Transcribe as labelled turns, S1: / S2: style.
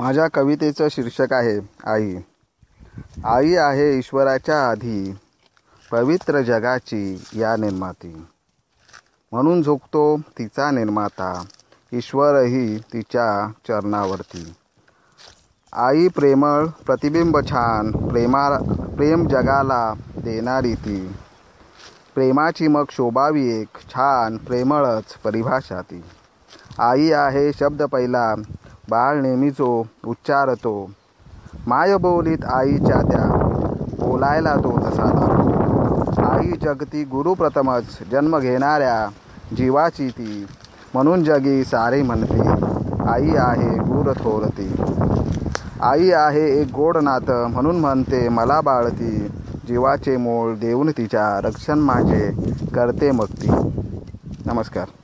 S1: माझ्या कवितेचं शीर्षक आहे आई. आई आहे ईश्वराच्या आधी पवित्र जगाची या निर्माती. म्हणून झोकतो तिचा निर्माता ईश्वरही तिच्या चरणावरती. आई प्रेमळ प्रतिबिंब छान प्रेमा प्रेम जगाला देणारी ती. प्रेमाची मग शोभावी एक छान प्रेमळच परिभाषा ती. आई आहे शब्द पहिला बाळ नेहमीचो उच्चारतो मायबोलीत आईच्या त्या बोलायला तो तसा आई जगती गुरुप्रथमच जन्म घेणाऱ्या जीवाची ती. म्हणून जगी सारे म्हणते आई आहे गुर थोरती. आई आहे एक गोड नातं म्हणून म्हणते मला बाळती जीवाचे मोळ देऊन तिच्या रक्षण माझे करते मग ती. नमस्कार.